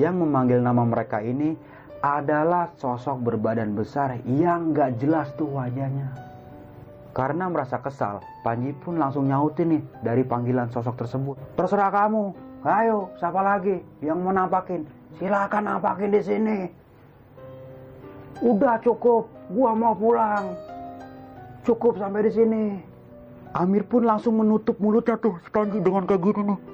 Yang memanggil nama mereka ini adalah sosok berbadan besar yang gak jelas tuh wajahnya. Karena merasa kesal, Panji pun langsung nyautin nih dari panggilan sosok tersebut. Terserah kamu, ayo siapa lagi yang mau nampakin? Silakan nampakin di sini. Udah cukup, gua mau pulang. Cukup sampai di sini. Amir pun langsung menutup mulutnya tuh Panji dengan kayak gini nih.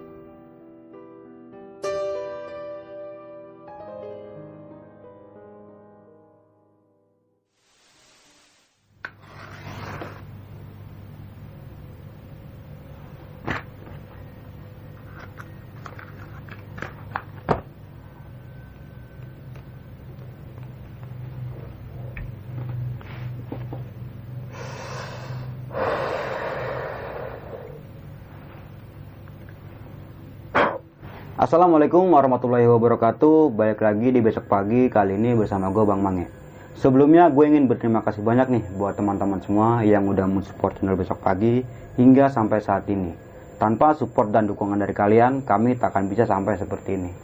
Assalamualaikum warahmatullahi wabarakatuh. Balik lagi di besok pagi. Kali ini bersama gue Bang Mange. Sebelumnya gue ingin berterima kasih banyak nih Buat teman-teman semua yang udah mensupport channel besok pagi Hingga sampai saat ini. Tanpa support dan dukungan dari kalian Kami tak akan bisa sampai seperti ini.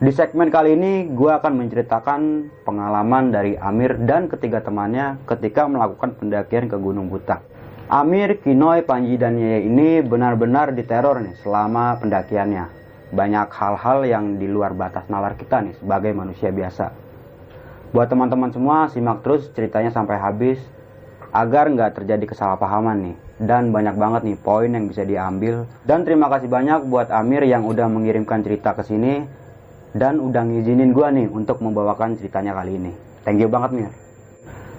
Di segmen kali ini Gue akan menceritakan pengalaman dari Amir dan ketiga temannya Ketika melakukan pendakian ke Gunung Butak Amir, Kinoy, Panji, dan Yeye ini benar-benar diteror nih selama pendakiannya banyak hal-hal yang di luar batas nalar kita nih sebagai manusia biasa. Buat teman-teman semua, simak terus ceritanya sampai habis agar nggak terjadi kesalahpahaman nih. Dan banyak banget nih poin yang bisa diambil. Dan terima kasih banyak buat Amir yang udah mengirimkan cerita ke sini dan udah ngizinin gua nih untuk membawakan ceritanya kali ini. Thank you banget Mir.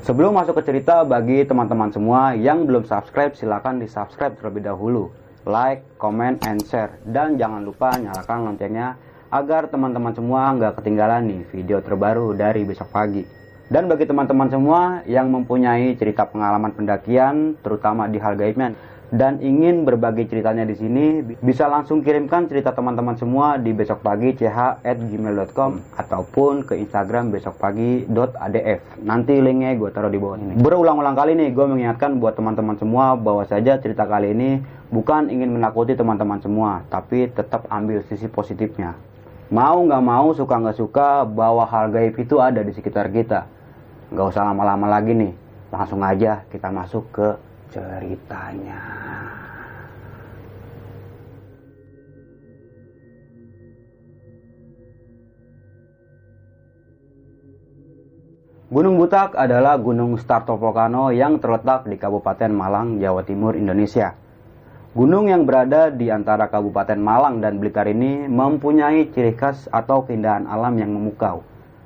Sebelum masuk ke cerita, bagi teman-teman semua yang belum subscribe, silahkan di subscribe terlebih dahulu like, comment, and share. Dan jangan lupa nyalakan loncengnya agar teman-teman semua nggak ketinggalan nih video terbaru dari besok pagi. Dan bagi teman-teman semua yang mempunyai cerita pengalaman pendakian, terutama di hal gaibnya, dan ingin berbagi ceritanya di sini, bisa langsung kirimkan cerita teman-teman semua di besok pagi ch@gmail.com ataupun ke Instagram besokpagi.adf. Nanti linknya gue taruh di bawah ini. Berulang-ulang kali nih gue mengingatkan buat teman-teman semua bahwa saja cerita kali ini bukan ingin menakuti teman-teman semua, tapi tetap ambil sisi positifnya. Mau nggak mau, suka nggak suka, bahwa hal gaib itu ada di sekitar kita. Nggak usah lama-lama lagi nih, langsung aja kita masuk ke ceritanya. Gunung Butak adalah gunung Startovolcano yang terletak di Kabupaten Malang, Jawa Timur, Indonesia. Gunung yang berada di antara Kabupaten Malang dan Blitar ini mempunyai ciri khas atau keindahan alam yang memukau.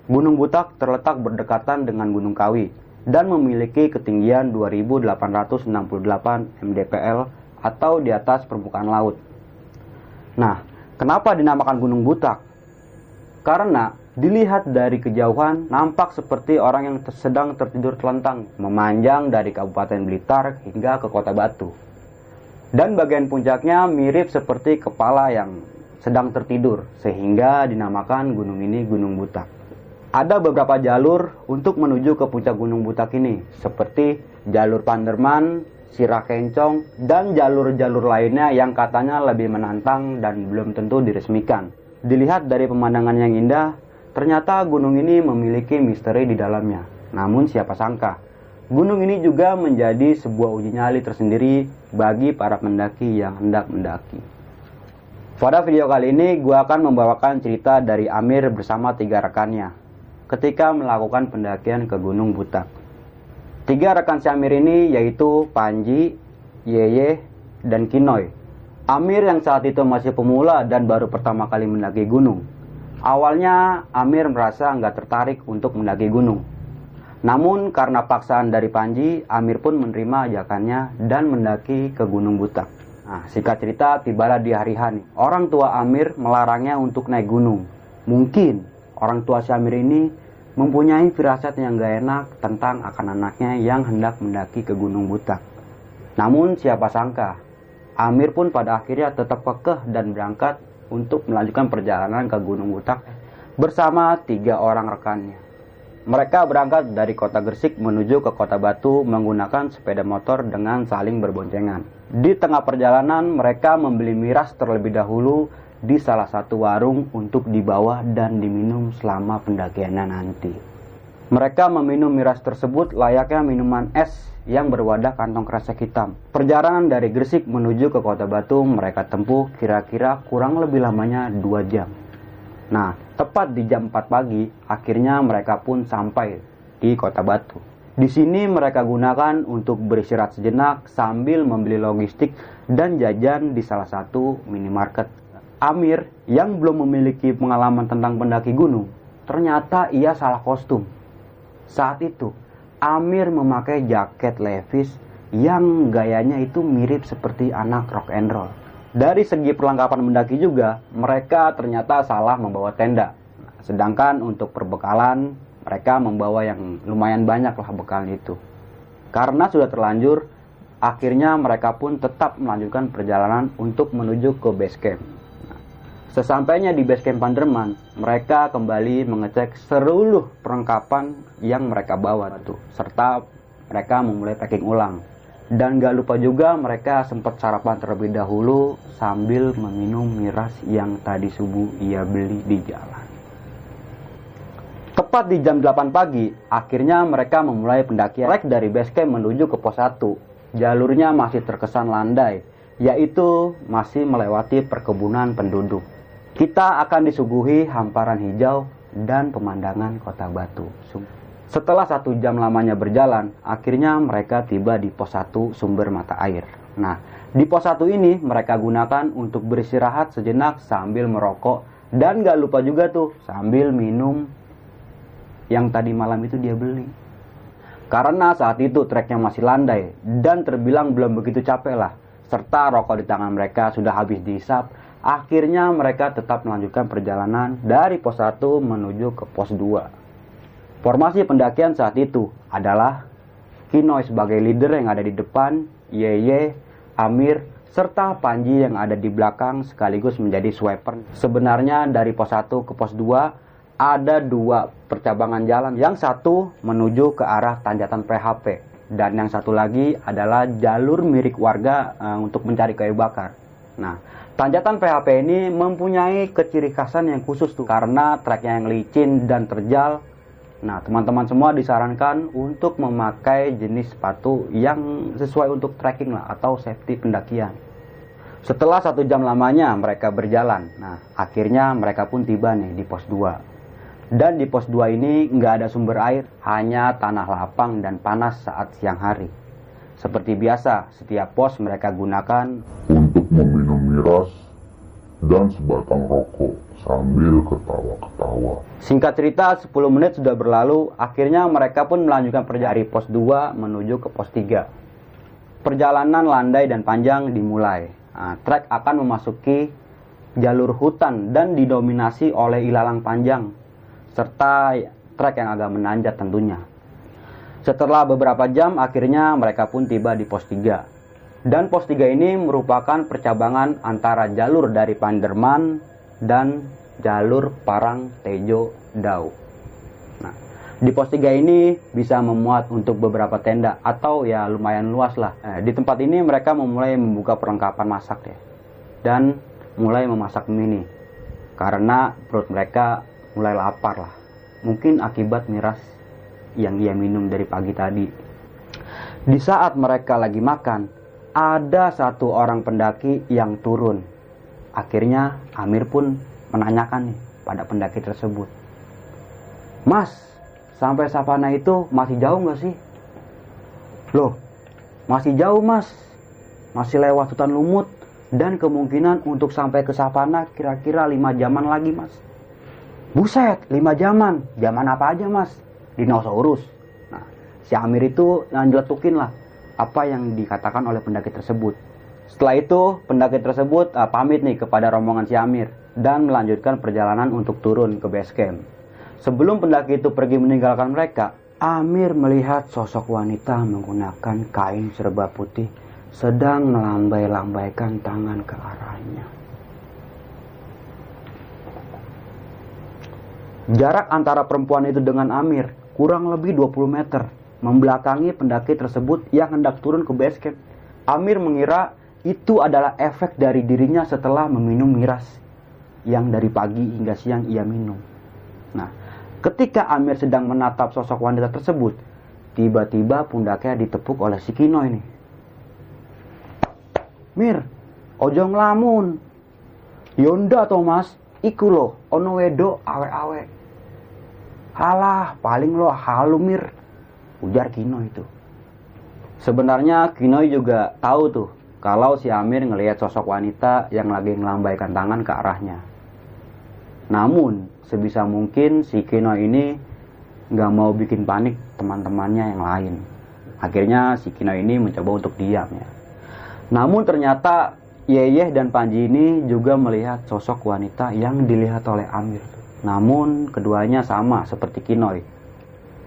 Gunung Butak terletak berdekatan dengan Gunung Kawi, dan memiliki ketinggian 2868 mdpl atau di atas permukaan laut. Nah, kenapa dinamakan Gunung Butak? Karena dilihat dari kejauhan nampak seperti orang yang sedang tertidur telentang memanjang dari Kabupaten Blitar hingga ke Kota Batu. Dan bagian puncaknya mirip seperti kepala yang sedang tertidur sehingga dinamakan gunung ini Gunung Butak. Ada beberapa jalur untuk menuju ke puncak Gunung Butak ini, seperti jalur Panderman, Sirah Kencong, dan jalur-jalur lainnya yang katanya lebih menantang dan belum tentu diresmikan. Dilihat dari pemandangan yang indah, ternyata gunung ini memiliki misteri di dalamnya. Namun siapa sangka, gunung ini juga menjadi sebuah uji nyali tersendiri bagi para pendaki yang hendak mendaki. Pada video kali ini, gue akan membawakan cerita dari Amir bersama tiga rekannya ketika melakukan pendakian ke Gunung Butak. Tiga rekan si Amir ini yaitu Panji, Yeye, dan Kinoy. Amir yang saat itu masih pemula dan baru pertama kali mendaki gunung. Awalnya Amir merasa nggak tertarik untuk mendaki gunung. Namun karena paksaan dari Panji, Amir pun menerima ajakannya dan mendaki ke Gunung Butak. Nah, singkat cerita, tibalah di hari Hani. Orang tua Amir melarangnya untuk naik gunung. Mungkin orang tua si Amir ini mempunyai firasat yang gak enak tentang akan anaknya yang hendak mendaki ke Gunung Butak. Namun siapa sangka, Amir pun pada akhirnya tetap kekeh dan berangkat untuk melanjutkan perjalanan ke Gunung Butak bersama tiga orang rekannya. Mereka berangkat dari kota Gresik menuju ke kota Batu menggunakan sepeda motor dengan saling berboncengan. Di tengah perjalanan, mereka membeli miras terlebih dahulu di salah satu warung untuk dibawa dan diminum selama pendakiannya nanti. Mereka meminum miras tersebut layaknya minuman es yang berwadah kantong kresek hitam. Perjalanan dari Gresik menuju ke Kota Batu mereka tempuh kira-kira kurang lebih lamanya 2 jam. Nah, tepat di jam 4 pagi, akhirnya mereka pun sampai di Kota Batu. Di sini mereka gunakan untuk beristirahat sejenak sambil membeli logistik dan jajan di salah satu minimarket. Amir yang belum memiliki pengalaman tentang pendaki gunung, ternyata ia salah kostum. Saat itu, Amir memakai jaket Levi's yang gayanya itu mirip seperti anak rock and roll. Dari segi perlengkapan mendaki juga, mereka ternyata salah membawa tenda. Sedangkan untuk perbekalan, mereka membawa yang lumayan banyak lah bekalnya itu. Karena sudah terlanjur, akhirnya mereka pun tetap melanjutkan perjalanan untuk menuju ke base camp. Sesampainya di base camp Panderman, mereka kembali mengecek seluruh perlengkapan yang mereka bawa tuh, serta mereka memulai packing ulang. Dan gak lupa juga mereka sempat sarapan terlebih dahulu sambil meminum miras yang tadi subuh ia beli di jalan. Tepat di jam 8 pagi, akhirnya mereka memulai pendakian trek dari base camp menuju ke pos 1. Jalurnya masih terkesan landai, yaitu masih melewati perkebunan penduduk. Kita akan disuguhi hamparan hijau dan pemandangan kota Batu. Setelah satu jam lamanya berjalan, akhirnya mereka tiba di pos 1 sumber mata air. Nah, di pos 1 ini mereka gunakan untuk beristirahat sejenak sambil merokok dan gak lupa juga tuh sambil minum yang tadi malam itu dia beli. Karena saat itu treknya masih landai dan terbilang belum begitu capek lah. Serta rokok di tangan mereka sudah habis dihisap. Akhirnya mereka tetap melanjutkan perjalanan dari pos 1 menuju ke pos 2. Formasi pendakian saat itu adalah Kinoy sebagai leader yang ada di depan, Yeye, Amir, serta Panji yang ada di belakang sekaligus menjadi sweeper. Sebenarnya dari pos 1 ke pos 2 ada dua percabangan jalan. Yang satu menuju ke arah tanjatan PHP dan yang satu lagi adalah jalur milik warga uh, untuk mencari kayu bakar. Nah, tanjatan PHP ini mempunyai keciri khasan yang khusus tuh karena treknya yang licin dan terjal. Nah, teman-teman semua disarankan untuk memakai jenis sepatu yang sesuai untuk trekking lah atau safety pendakian. Setelah satu jam lamanya mereka berjalan, nah akhirnya mereka pun tiba nih di pos 2. Dan di pos 2 ini nggak ada sumber air, hanya tanah lapang dan panas saat siang hari. Seperti biasa, setiap pos mereka gunakan miras dan sebatang rokok sambil ketawa-ketawa. Singkat cerita, 10 menit sudah berlalu, akhirnya mereka pun melanjutkan perjalanan dari pos 2 menuju ke pos 3. Perjalanan landai dan panjang dimulai. Nah, trek akan memasuki jalur hutan dan didominasi oleh ilalang panjang serta trek yang agak menanjak tentunya. Setelah beberapa jam akhirnya mereka pun tiba di pos 3. Dan pos 3 ini merupakan percabangan antara jalur dari Panderman dan jalur Parang Tejo Dau. Nah, di pos 3 ini bisa memuat untuk beberapa tenda atau ya lumayan luas lah. Eh, di tempat ini mereka memulai membuka perlengkapan masak ya. Dan mulai memasak mini. Karena perut mereka mulai lapar lah. Mungkin akibat miras yang ia minum dari pagi tadi. Di saat mereka lagi makan, ada satu orang pendaki yang turun. Akhirnya Amir pun menanyakan nih pada pendaki tersebut. Mas, sampai savana itu masih jauh nggak sih? Loh, masih jauh mas. Masih lewat hutan lumut dan kemungkinan untuk sampai ke savana kira-kira 5 jaman lagi mas. Buset, lima jaman. Jaman apa aja mas? Dinosaurus. Nah, si Amir itu yang jeletukin lah apa yang dikatakan oleh pendaki tersebut. Setelah itu, pendaki tersebut uh, pamit nih kepada rombongan si Amir dan melanjutkan perjalanan untuk turun ke base camp. Sebelum pendaki itu pergi meninggalkan mereka, Amir melihat sosok wanita menggunakan kain serba putih sedang melambai-lambaikan tangan ke arahnya. Jarak antara perempuan itu dengan Amir kurang lebih 20 meter, membelakangi pendaki tersebut yang hendak turun ke base. Amir mengira itu adalah efek dari dirinya setelah meminum miras. yang dari pagi hingga siang ia minum. Nah, ketika Amir sedang menatap sosok wanita tersebut, tiba-tiba pundaknya ditepuk oleh si Kino ini. Mir, ojo ngelamun. Yonda Thomas, iku lo, ono wedo awe-awe. Halah, paling lo halumir, ujar Kino itu. Sebenarnya Kino juga tahu tuh kalau si Amir ngelihat sosok wanita yang lagi melambaikan tangan ke arahnya. Namun, sebisa mungkin si Kino ini nggak mau bikin panik teman-temannya yang lain. Akhirnya si Kino ini mencoba untuk diam ya. Namun ternyata Yeyeh dan Panji ini juga melihat sosok wanita yang dilihat oleh Amir. Namun keduanya sama seperti Kinoi.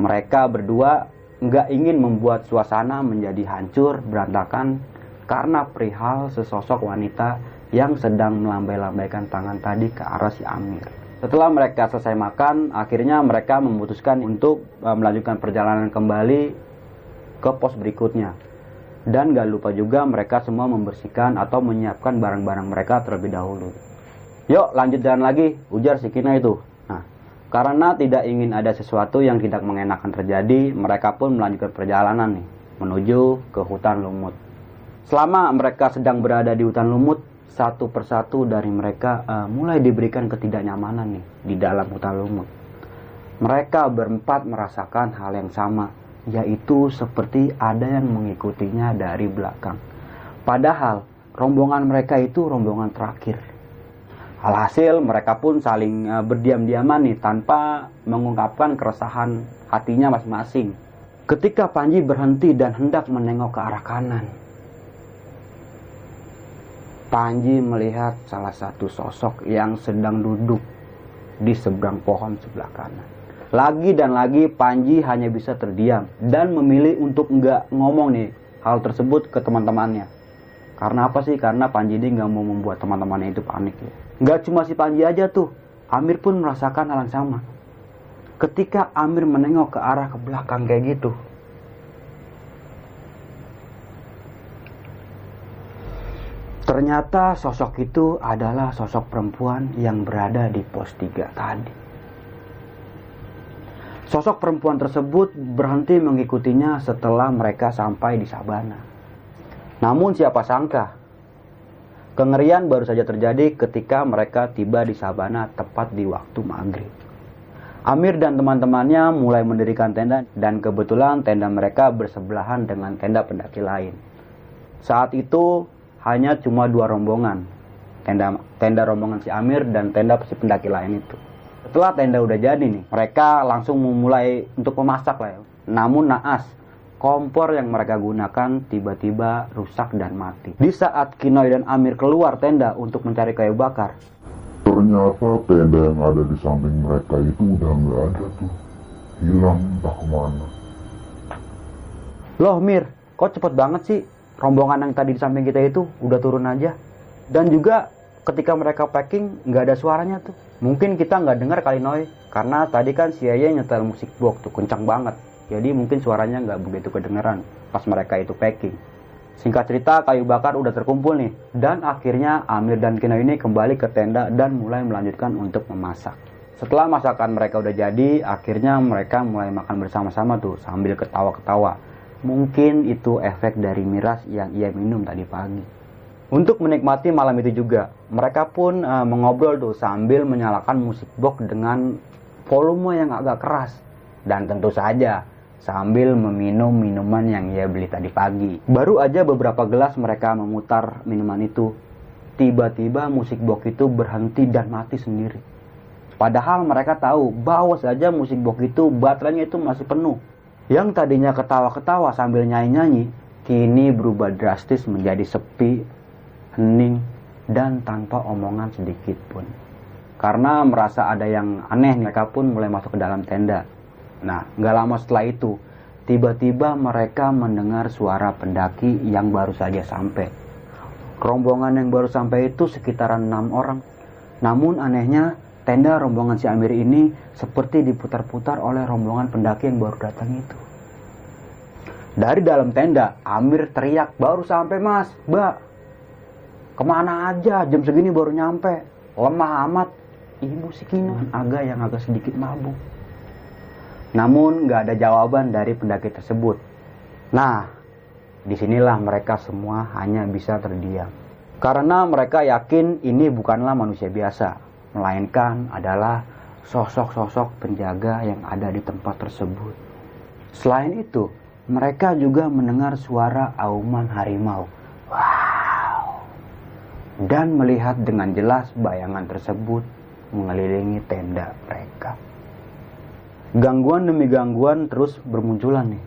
Mereka berdua nggak ingin membuat suasana menjadi hancur, berantakan karena perihal sesosok wanita yang sedang melambai-lambaikan tangan tadi ke arah si Amir. Setelah mereka selesai makan, akhirnya mereka memutuskan untuk e, melanjutkan perjalanan kembali ke pos berikutnya. Dan gak lupa juga mereka semua membersihkan atau menyiapkan barang-barang mereka terlebih dahulu. Yuk lanjut jalan lagi, ujar si Kina itu. Karena tidak ingin ada sesuatu yang tidak mengenakan terjadi, mereka pun melanjutkan perjalanan nih, menuju ke hutan lumut. Selama mereka sedang berada di hutan lumut, satu persatu dari mereka uh, mulai diberikan ketidaknyamanan nih di dalam hutan lumut. Mereka berempat merasakan hal yang sama, yaitu seperti ada yang mengikutinya dari belakang. Padahal rombongan mereka itu rombongan terakhir. Alhasil mereka pun saling uh, berdiam-diaman nih tanpa mengungkapkan keresahan hatinya masing-masing. Ketika Panji berhenti dan hendak menengok ke arah kanan, Panji melihat salah satu sosok yang sedang duduk di seberang pohon sebelah kanan. Lagi dan lagi Panji hanya bisa terdiam dan memilih untuk nggak ngomong nih hal tersebut ke teman-temannya. Karena apa sih? Karena Panji ini nggak mau membuat teman-temannya itu panik ya. Nggak cuma si Panji aja tuh, Amir pun merasakan hal yang sama. Ketika Amir menengok ke arah ke belakang kayak gitu, Ternyata sosok itu adalah sosok perempuan yang berada di pos 3 tadi. Sosok perempuan tersebut berhenti mengikutinya setelah mereka sampai di sabana. Namun siapa sangka, kengerian baru saja terjadi ketika mereka tiba di sabana tepat di waktu maghrib. Amir dan teman-temannya mulai mendirikan tenda dan kebetulan tenda mereka bersebelahan dengan tenda pendaki lain. Saat itu hanya cuma dua rombongan tenda tenda rombongan si Amir dan tenda si pendaki lain itu setelah tenda udah jadi nih mereka langsung memulai untuk memasak lah ya. namun naas kompor yang mereka gunakan tiba-tiba rusak dan mati. Di saat Kinoy dan Amir keluar tenda untuk mencari kayu bakar ternyata tenda yang ada di samping mereka itu udah nggak ada tuh. Hilang entah ke mana. Loh Mir kok cepet banget sih? Rombongan yang tadi di samping kita itu udah turun aja. Dan juga ketika mereka packing nggak ada suaranya tuh. Mungkin kita nggak dengar kali noy. Karena tadi kan si Ayah nyetel musik box tuh kencang banget jadi mungkin suaranya nggak begitu kedengeran pas mereka itu packing singkat cerita kayu bakar udah terkumpul nih dan akhirnya Amir dan Kino ini kembali ke tenda dan mulai melanjutkan untuk memasak setelah masakan mereka udah jadi akhirnya mereka mulai makan bersama-sama tuh sambil ketawa-ketawa Mungkin itu efek dari miras yang ia minum tadi pagi. Untuk menikmati malam itu juga, mereka pun uh, mengobrol tuh sambil menyalakan musik box dengan volume yang agak keras. Dan tentu saja sambil meminum minuman yang ia beli tadi pagi. Baru aja beberapa gelas mereka memutar minuman itu. Tiba-tiba musik box itu berhenti dan mati sendiri. Padahal mereka tahu bahwa saja musik box itu baterainya itu masih penuh yang tadinya ketawa-ketawa sambil nyanyi-nyanyi, kini berubah drastis menjadi sepi, hening, dan tanpa omongan sedikit pun. Karena merasa ada yang aneh, mereka pun mulai masuk ke dalam tenda. Nah, nggak lama setelah itu, tiba-tiba mereka mendengar suara pendaki yang baru saja sampai. Rombongan yang baru sampai itu sekitaran enam orang. Namun anehnya, Tenda rombongan si Amir ini seperti diputar-putar oleh rombongan pendaki yang baru datang itu. Dari dalam tenda, Amir teriak, baru sampai mas, mbak. Ke mana aja, jam segini baru nyampe. lemah amat ibu si Kino agak yang agak sedikit mabuk. Namun nggak ada jawaban dari pendaki tersebut. Nah, di sinilah mereka semua hanya bisa terdiam. Karena mereka yakin ini bukanlah manusia biasa, melainkan adalah sosok-sosok penjaga yang ada di tempat tersebut. Selain itu, mereka juga mendengar suara auman harimau. Wow! Dan melihat dengan jelas bayangan tersebut mengelilingi tenda mereka. Gangguan demi gangguan terus bermunculan nih.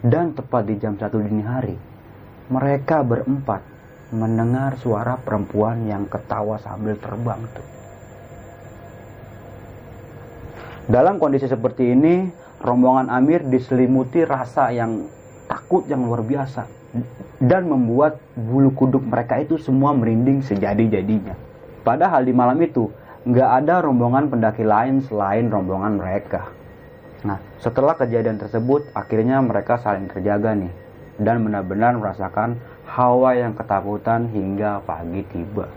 Dan tepat di jam satu dini hari, mereka berempat mendengar suara perempuan yang ketawa sambil terbang tuh. Dalam kondisi seperti ini, rombongan Amir diselimuti rasa yang takut yang luar biasa dan membuat bulu kuduk mereka itu semua merinding sejadi-jadinya. Padahal di malam itu nggak ada rombongan pendaki lain selain rombongan mereka. Nah, setelah kejadian tersebut, akhirnya mereka saling terjaga nih dan benar-benar merasakan hawa yang ketakutan hingga pagi tiba.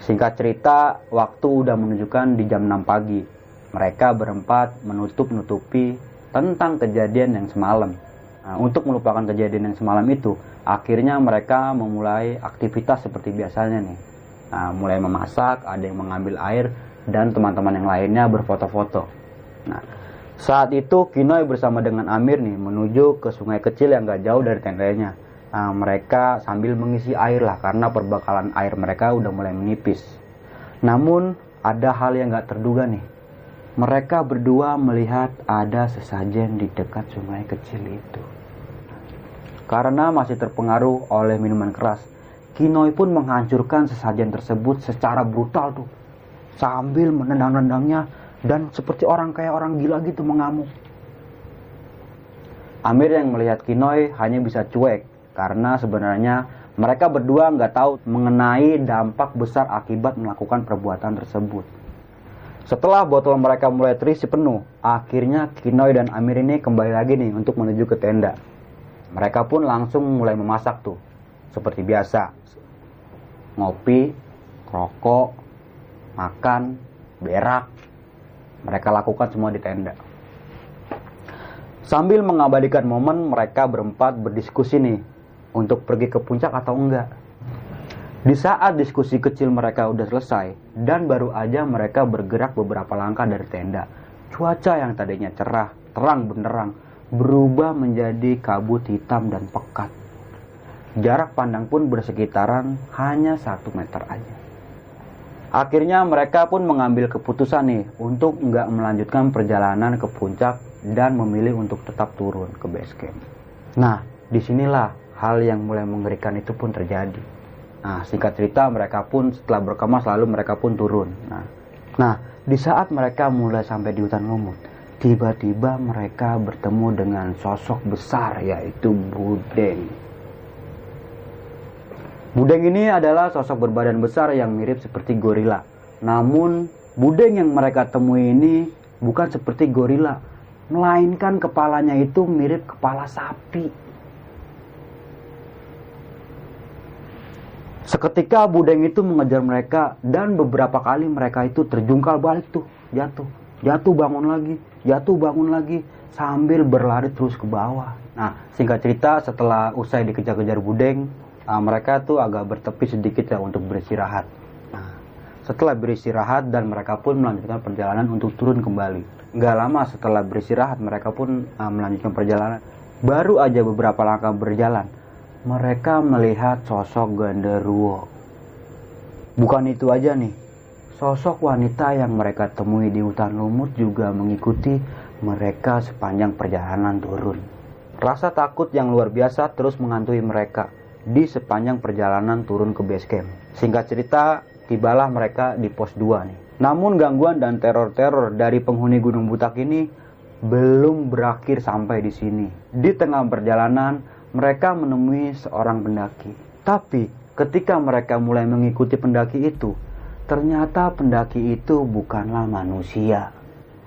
Singkat cerita, waktu udah menunjukkan di jam 6 pagi mereka berempat menutup-nutupi tentang kejadian yang semalam. Nah, untuk melupakan kejadian yang semalam itu, akhirnya mereka memulai aktivitas seperti biasanya nih. Nah, mulai memasak, ada yang mengambil air, dan teman-teman yang lainnya berfoto-foto. Nah, saat itu Kinoy bersama dengan Amir nih menuju ke sungai kecil yang gak jauh dari tendanya. Nah, mereka sambil mengisi air lah karena perbakalan air mereka udah mulai menipis. Namun ada hal yang gak terduga nih mereka berdua melihat ada sesajen di dekat sungai kecil itu. Karena masih terpengaruh oleh minuman keras, Kinoy pun menghancurkan sesajen tersebut secara brutal tuh. Sambil menendang-nendangnya dan seperti orang kayak orang gila gitu mengamuk. Amir yang melihat Kinoy hanya bisa cuek karena sebenarnya mereka berdua nggak tahu mengenai dampak besar akibat melakukan perbuatan tersebut. Setelah botol mereka mulai terisi penuh, akhirnya Kinoy dan Amir ini kembali lagi nih untuk menuju ke tenda. Mereka pun langsung mulai memasak tuh, seperti biasa. Ngopi, rokok, makan, berak. Mereka lakukan semua di tenda. Sambil mengabadikan momen mereka berempat berdiskusi nih untuk pergi ke puncak atau enggak. Di saat diskusi kecil mereka udah selesai dan baru aja mereka bergerak beberapa langkah dari tenda, cuaca yang tadinya cerah, terang benderang, berubah menjadi kabut hitam dan pekat. Jarak pandang pun bersekitaran hanya satu meter aja. Akhirnya mereka pun mengambil keputusan nih untuk nggak melanjutkan perjalanan ke puncak dan memilih untuk tetap turun ke base camp. Nah, di sinilah hal yang mulai mengerikan itu pun terjadi. Nah, singkat cerita mereka pun setelah berkemas lalu mereka pun turun. Nah, nah di saat mereka mulai sampai di hutan lumut, tiba-tiba mereka bertemu dengan sosok besar yaitu Budeng. Budeng ini adalah sosok berbadan besar yang mirip seperti gorila. Namun, Budeng yang mereka temui ini bukan seperti gorila, melainkan kepalanya itu mirip kepala sapi. Seketika Budeng itu mengejar mereka dan beberapa kali mereka itu terjungkal balik tuh, jatuh. Jatuh bangun lagi, jatuh bangun lagi sambil berlari terus ke bawah. Nah, singkat cerita setelah usai dikejar-kejar Budeng, uh, mereka tuh agak bertepi sedikit ya untuk beristirahat. Nah, setelah beristirahat dan mereka pun melanjutkan perjalanan untuk turun kembali. Gak lama setelah beristirahat mereka pun uh, melanjutkan perjalanan. Baru aja beberapa langkah berjalan, mereka melihat sosok genderuwo. Bukan itu aja nih, sosok wanita yang mereka temui di hutan lumut juga mengikuti mereka sepanjang perjalanan turun. Rasa takut yang luar biasa terus menghantui mereka di sepanjang perjalanan turun ke base camp. Singkat cerita, tibalah mereka di pos 2 nih. Namun gangguan dan teror-teror dari penghuni Gunung Butak ini belum berakhir sampai di sini. Di tengah perjalanan, mereka menemui seorang pendaki. Tapi ketika mereka mulai mengikuti pendaki itu, ternyata pendaki itu bukanlah manusia.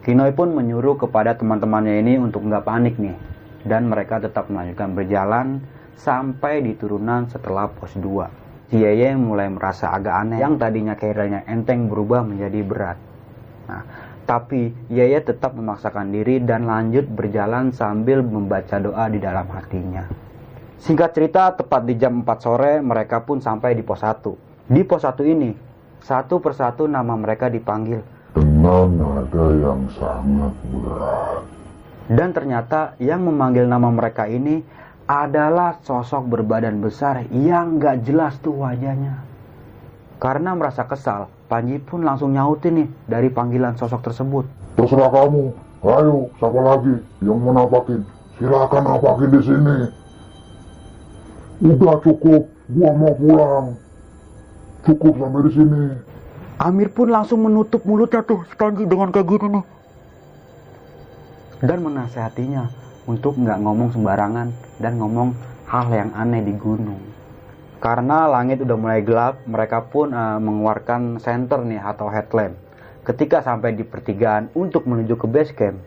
Kinoy pun menyuruh kepada teman-temannya ini untuk nggak panik nih. Dan mereka tetap melanjutkan berjalan sampai di turunan setelah pos 2. si Yeye mulai merasa agak aneh yang tadinya kiranya enteng berubah menjadi berat. Nah, tapi Yeye tetap memaksakan diri dan lanjut berjalan sambil membaca doa di dalam hatinya. Singkat cerita, tepat di jam 4 sore mereka pun sampai di pos 1. Di pos 1 ini, satu persatu nama mereka dipanggil. Dengan nada yang sangat berat. Dan ternyata yang memanggil nama mereka ini adalah sosok berbadan besar yang gak jelas tuh wajahnya. Karena merasa kesal, Panji pun langsung nyautin nih dari panggilan sosok tersebut. Terserah kamu. Ayo, siapa lagi yang mau nampakin? Silakan nampakin di sini. Udah cukup, gua mau pulang. Cukup sampai di sini. Amir pun langsung menutup mulutnya tuh si Panji dengan kayak gini nih. Dan menasehatinya untuk nggak ngomong sembarangan dan ngomong hal yang aneh di gunung. Karena langit udah mulai gelap, mereka pun uh, mengeluarkan senter nih atau headlamp. Ketika sampai di pertigaan untuk menuju ke base camp,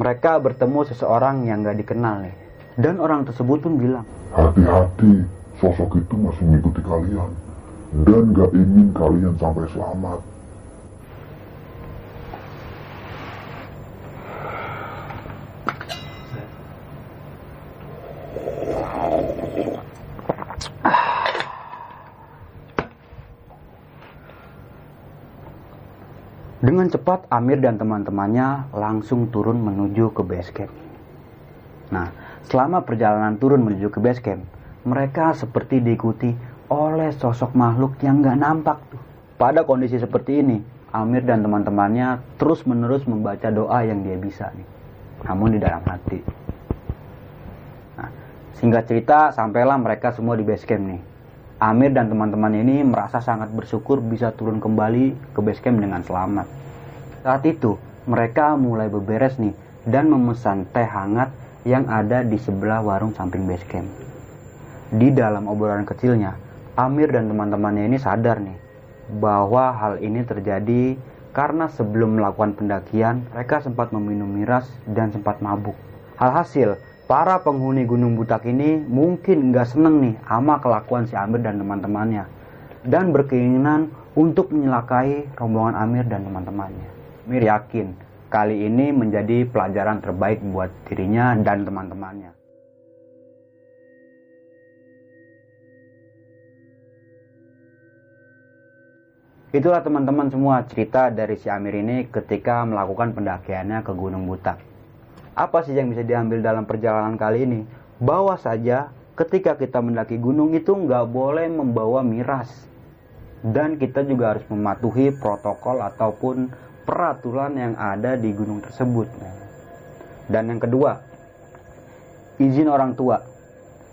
mereka bertemu seseorang yang nggak dikenal nih. Dan orang tersebut pun bilang, Hati-hati, sosok itu masih mengikuti kalian. Dan gak ingin kalian sampai selamat. Dengan cepat Amir dan teman-temannya langsung turun menuju ke base camp. Nah, selama perjalanan turun menuju ke base camp, mereka seperti diikuti oleh sosok makhluk yang nggak nampak tuh. Pada kondisi seperti ini, Amir dan teman-temannya terus-menerus membaca doa yang dia bisa nih. Namun di dalam hati. Nah, singkat cerita, sampailah mereka semua di base camp nih. Amir dan teman-teman ini merasa sangat bersyukur bisa turun kembali ke base camp dengan selamat. Saat itu, mereka mulai beberes nih dan memesan teh hangat yang ada di sebelah warung samping base camp. Di dalam obrolan kecilnya, Amir dan teman-temannya ini sadar nih bahwa hal ini terjadi karena sebelum melakukan pendakian, mereka sempat meminum miras dan sempat mabuk. Alhasil, para penghuni Gunung Butak ini mungkin nggak seneng nih sama kelakuan si Amir dan teman-temannya dan berkeinginan untuk menyelakai rombongan Amir dan teman-temannya. Amir yakin kali ini menjadi pelajaran terbaik buat dirinya dan teman-temannya. Itulah teman-teman semua cerita dari si Amir ini ketika melakukan pendakiannya ke Gunung Butak. Apa sih yang bisa diambil dalam perjalanan kali ini? Bahwa saja ketika kita mendaki gunung itu nggak boleh membawa miras. Dan kita juga harus mematuhi protokol ataupun peraturan yang ada di gunung tersebut. Dan yang kedua, izin orang tua.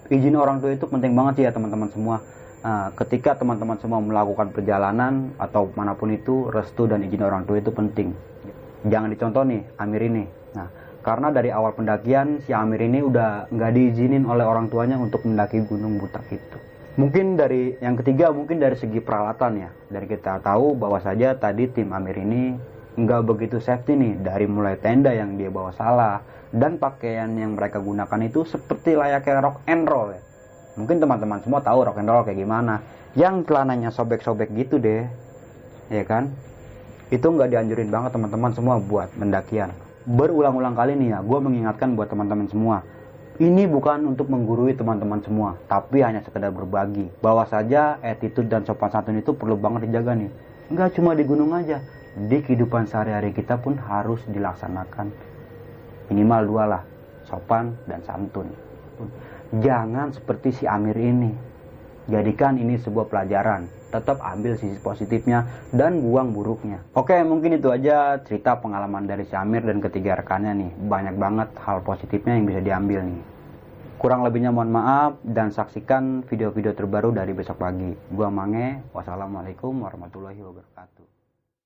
Izin orang tua itu penting banget sih ya teman-teman semua. Nah, ketika teman-teman semua melakukan perjalanan atau mana pun itu, restu dan izin orang tua itu penting. Jangan dicontoh nih, Amir ini. Karena dari awal pendakian si Amir ini udah nggak diizinin oleh orang tuanya untuk mendaki Gunung Butak itu. Mungkin dari yang ketiga, mungkin dari segi peralatan ya. Dari kita tahu bahwa saja tadi tim Amir ini nggak begitu safety nih. Dari mulai tenda yang dia bawa salah dan pakaian yang mereka gunakan itu seperti layaknya rock and roll ya. Mungkin teman-teman semua tahu rock and roll kayak gimana. Yang celananya sobek-sobek gitu deh. Ya kan? Itu nggak dianjurin banget teman-teman semua buat mendakian berulang-ulang kali nih ya gue mengingatkan buat teman-teman semua. Ini bukan untuk menggurui teman-teman semua tapi hanya sekedar berbagi. Bahwa saja attitude dan sopan santun itu perlu banget dijaga nih. Nggak cuma di gunung aja di kehidupan sehari-hari kita pun harus dilaksanakan. Minimal dua lah sopan dan santun. Jangan seperti si Amir ini. Jadikan ini sebuah pelajaran. Tetap ambil sisi positifnya dan buang buruknya. Oke, mungkin itu aja cerita pengalaman dari si Amir dan ketiga rekannya nih. Banyak banget hal positifnya yang bisa diambil nih. Kurang lebihnya mohon maaf dan saksikan video-video terbaru dari besok pagi. Gua Mange, wassalamualaikum warahmatullahi wabarakatuh.